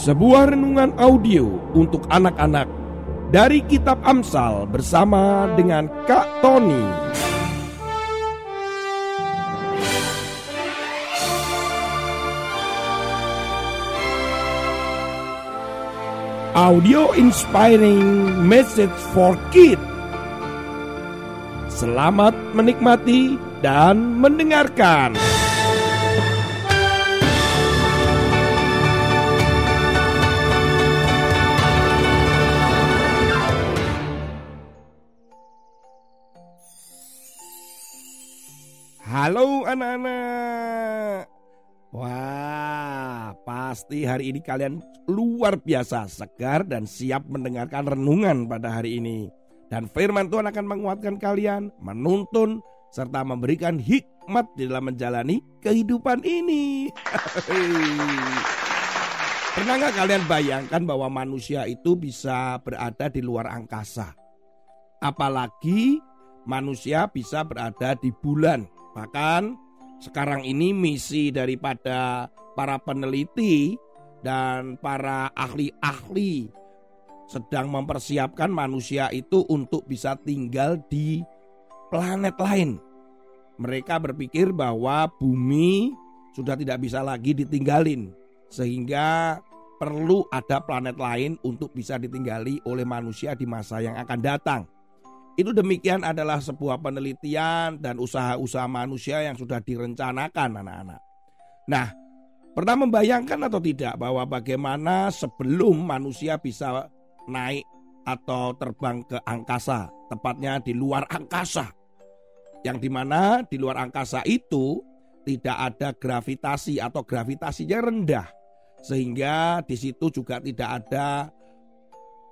Sebuah renungan audio untuk anak-anak dari Kitab Amsal bersama dengan Kak Tony. Audio Inspiring Message for Kids. Selamat menikmati dan mendengarkan. Anak-anak. Wah, pasti hari ini kalian luar biasa segar dan siap mendengarkan renungan pada hari ini. Dan firman Tuhan akan menguatkan kalian, menuntun, serta memberikan hikmat di dalam menjalani kehidupan ini. Pernah nggak kalian bayangkan bahwa manusia itu bisa berada di luar angkasa? Apalagi manusia bisa berada di bulan Bahkan sekarang ini misi daripada para peneliti dan para ahli-ahli sedang mempersiapkan manusia itu untuk bisa tinggal di planet lain. Mereka berpikir bahwa bumi sudah tidak bisa lagi ditinggalin sehingga perlu ada planet lain untuk bisa ditinggali oleh manusia di masa yang akan datang. Itu demikian adalah sebuah penelitian dan usaha-usaha manusia yang sudah direncanakan anak-anak. Nah, pernah membayangkan atau tidak bahwa bagaimana sebelum manusia bisa naik atau terbang ke angkasa, tepatnya di luar angkasa. Yang di mana di luar angkasa itu tidak ada gravitasi atau gravitasinya rendah. Sehingga di situ juga tidak ada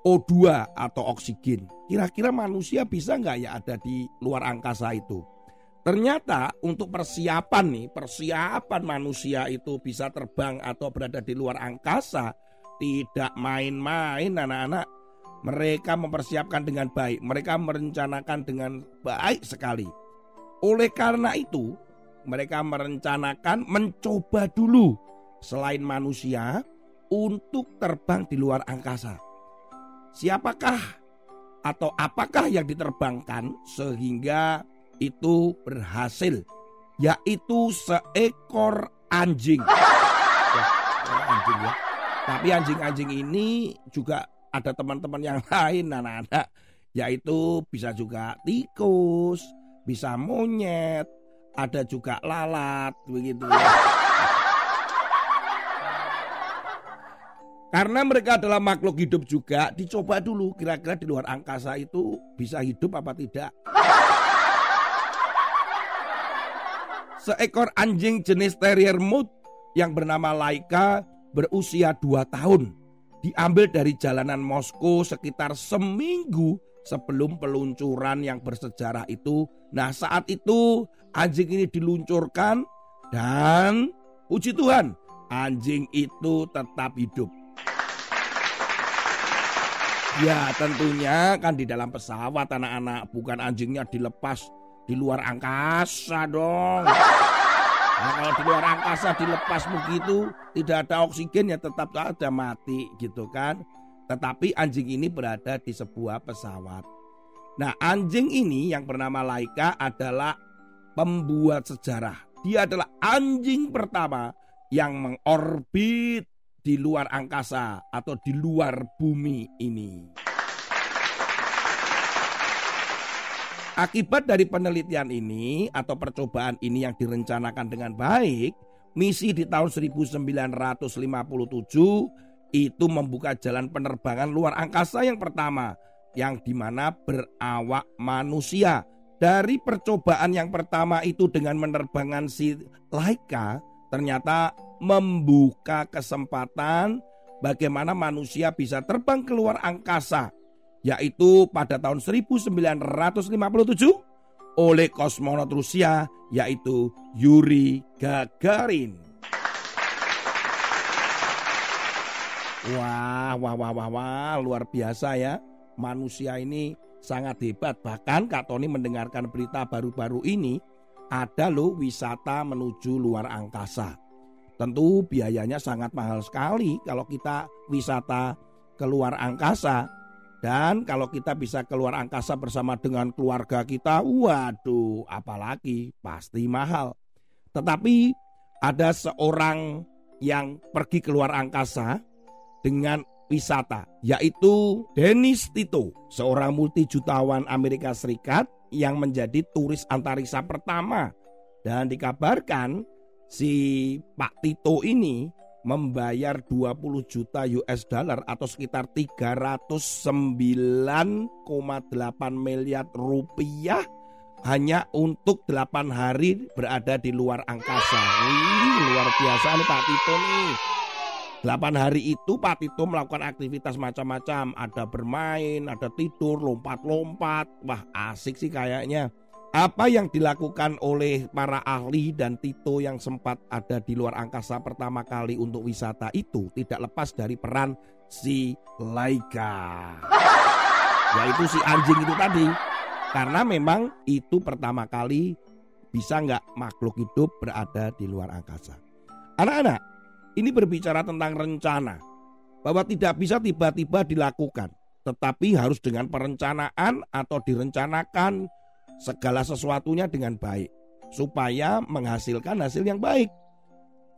O2 atau oksigen. Kira-kira manusia bisa nggak ya ada di luar angkasa itu? Ternyata untuk persiapan nih, persiapan manusia itu bisa terbang atau berada di luar angkasa tidak main-main anak-anak. Mereka mempersiapkan dengan baik, mereka merencanakan dengan baik sekali. Oleh karena itu, mereka merencanakan mencoba dulu selain manusia untuk terbang di luar angkasa siapakah atau apakah yang diterbangkan sehingga itu berhasil yaitu seekor anjing. Ya, anjing ya. Tapi anjing-anjing ini juga ada teman-teman yang lain anak-anak yaitu bisa juga tikus, bisa monyet, ada juga lalat begitu ya. Karena mereka adalah makhluk hidup juga, dicoba dulu kira-kira di luar angkasa itu bisa hidup apa tidak. Seekor anjing jenis terrier mood yang bernama Laika berusia 2 tahun diambil dari jalanan Moskow sekitar seminggu sebelum peluncuran yang bersejarah itu. Nah saat itu anjing ini diluncurkan dan puji Tuhan anjing itu tetap hidup. Ya tentunya kan di dalam pesawat anak-anak bukan anjingnya dilepas di luar angkasa dong. Nah, kalau di luar angkasa dilepas begitu tidak ada oksigen ya tetap saja mati gitu kan. Tetapi anjing ini berada di sebuah pesawat. Nah anjing ini yang bernama Laika adalah pembuat sejarah. Dia adalah anjing pertama yang mengorbit di luar angkasa atau di luar bumi ini. Akibat dari penelitian ini atau percobaan ini yang direncanakan dengan baik, misi di tahun 1957 itu membuka jalan penerbangan luar angkasa yang pertama yang di mana berawak manusia. Dari percobaan yang pertama itu dengan menerbangkan si Laika ternyata membuka kesempatan bagaimana manusia bisa terbang keluar angkasa yaitu pada tahun 1957 oleh kosmonot Rusia yaitu Yuri Gagarin. Wah, wah, wah, wah, wah, luar biasa ya. Manusia ini sangat hebat. Bahkan Kak Tony mendengarkan berita baru-baru ini ada loh wisata menuju luar angkasa. Tentu biayanya sangat mahal sekali kalau kita wisata keluar angkasa. Dan kalau kita bisa keluar angkasa bersama dengan keluarga kita, waduh, apalagi pasti mahal. Tetapi ada seorang yang pergi keluar angkasa dengan wisata, yaitu Dennis Tito, seorang multijutawan Amerika Serikat yang menjadi turis antariksa pertama. Dan dikabarkan si Pak Tito ini membayar 20 juta US dollar atau sekitar 309,8 miliar rupiah hanya untuk 8 hari berada di luar angkasa. Wih, luar biasa nih Pak Tito nih. 8 hari itu Pak Tito melakukan aktivitas macam-macam. Ada bermain, ada tidur, lompat-lompat. Wah asik sih kayaknya. Apa yang dilakukan oleh para ahli dan Tito yang sempat ada di luar angkasa pertama kali untuk wisata itu tidak lepas dari peran si Laika. Yaitu si anjing itu tadi. Karena memang itu pertama kali bisa nggak makhluk hidup berada di luar angkasa. Anak-anak, ini berbicara tentang rencana. Bahwa tidak bisa tiba-tiba dilakukan. Tetapi harus dengan perencanaan atau direncanakan segala sesuatunya dengan baik supaya menghasilkan hasil yang baik.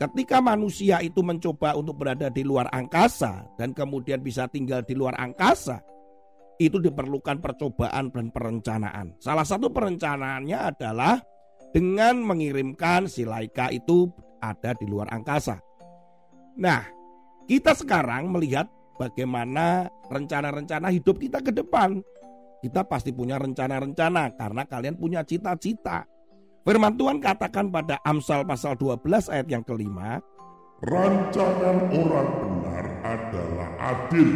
Ketika manusia itu mencoba untuk berada di luar angkasa dan kemudian bisa tinggal di luar angkasa, itu diperlukan percobaan dan perencanaan. Salah satu perencanaannya adalah dengan mengirimkan si Laika itu ada di luar angkasa. Nah, kita sekarang melihat bagaimana rencana-rencana hidup kita ke depan. Kita pasti punya rencana-rencana karena kalian punya cita-cita. Firman Tuhan katakan pada Amsal pasal 12 ayat yang kelima, Rancangan orang benar adalah adil.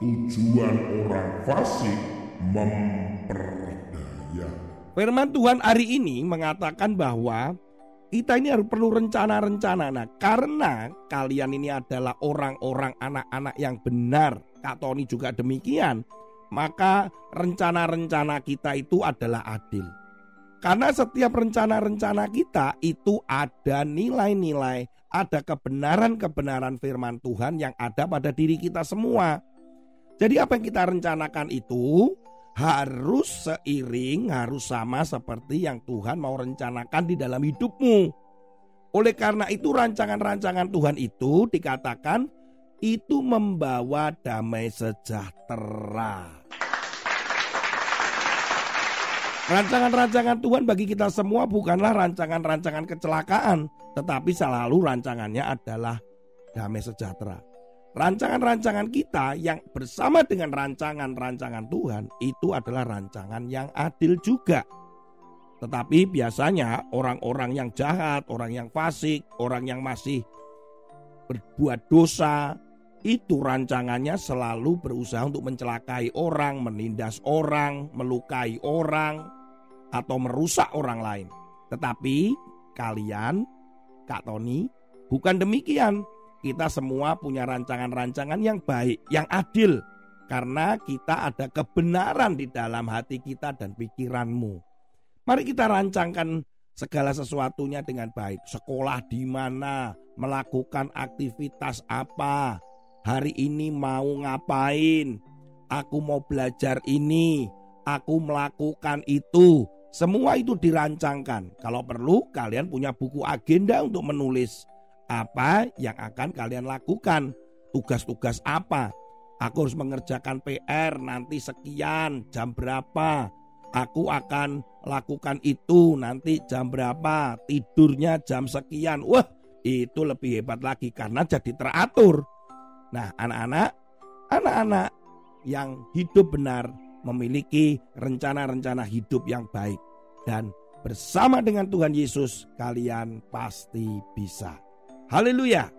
Tujuan orang fasik memperdaya. Firman Tuhan hari ini mengatakan bahwa kita ini harus perlu rencana-rencana. Nah, karena kalian ini adalah orang-orang anak-anak yang benar. Kak Tony juga demikian maka rencana-rencana kita itu adalah adil. Karena setiap rencana-rencana kita itu ada nilai-nilai, ada kebenaran-kebenaran firman Tuhan yang ada pada diri kita semua. Jadi apa yang kita rencanakan itu harus seiring, harus sama seperti yang Tuhan mau rencanakan di dalam hidupmu. Oleh karena itu rancangan-rancangan Tuhan itu dikatakan itu membawa damai sejahtera. Rancangan-rancangan Tuhan bagi kita semua bukanlah rancangan-rancangan kecelakaan, tetapi selalu rancangannya adalah damai sejahtera. Rancangan-rancangan kita yang bersama dengan rancangan-rancangan Tuhan itu adalah rancangan yang adil juga. Tetapi biasanya orang-orang yang jahat, orang yang fasik, orang yang masih berbuat dosa, itu rancangannya selalu berusaha untuk mencelakai orang, menindas orang, melukai orang, atau merusak orang lain. Tetapi kalian, Kak Tony, bukan demikian. Kita semua punya rancangan-rancangan yang baik, yang adil. Karena kita ada kebenaran di dalam hati kita dan pikiranmu. Mari kita rancangkan segala sesuatunya dengan baik. Sekolah di mana, melakukan aktivitas apa, hari ini mau ngapain, aku mau belajar ini, aku melakukan itu. Semua itu dirancangkan. Kalau perlu, kalian punya buku agenda untuk menulis apa yang akan kalian lakukan, tugas-tugas apa. Aku harus mengerjakan PR nanti sekian, jam berapa. Aku akan lakukan itu nanti jam berapa, tidurnya jam sekian. Wah, itu lebih hebat lagi karena jadi teratur. Nah, anak-anak, anak-anak yang hidup benar memiliki rencana-rencana hidup yang baik dan bersama dengan Tuhan Yesus kalian pasti bisa. Haleluya.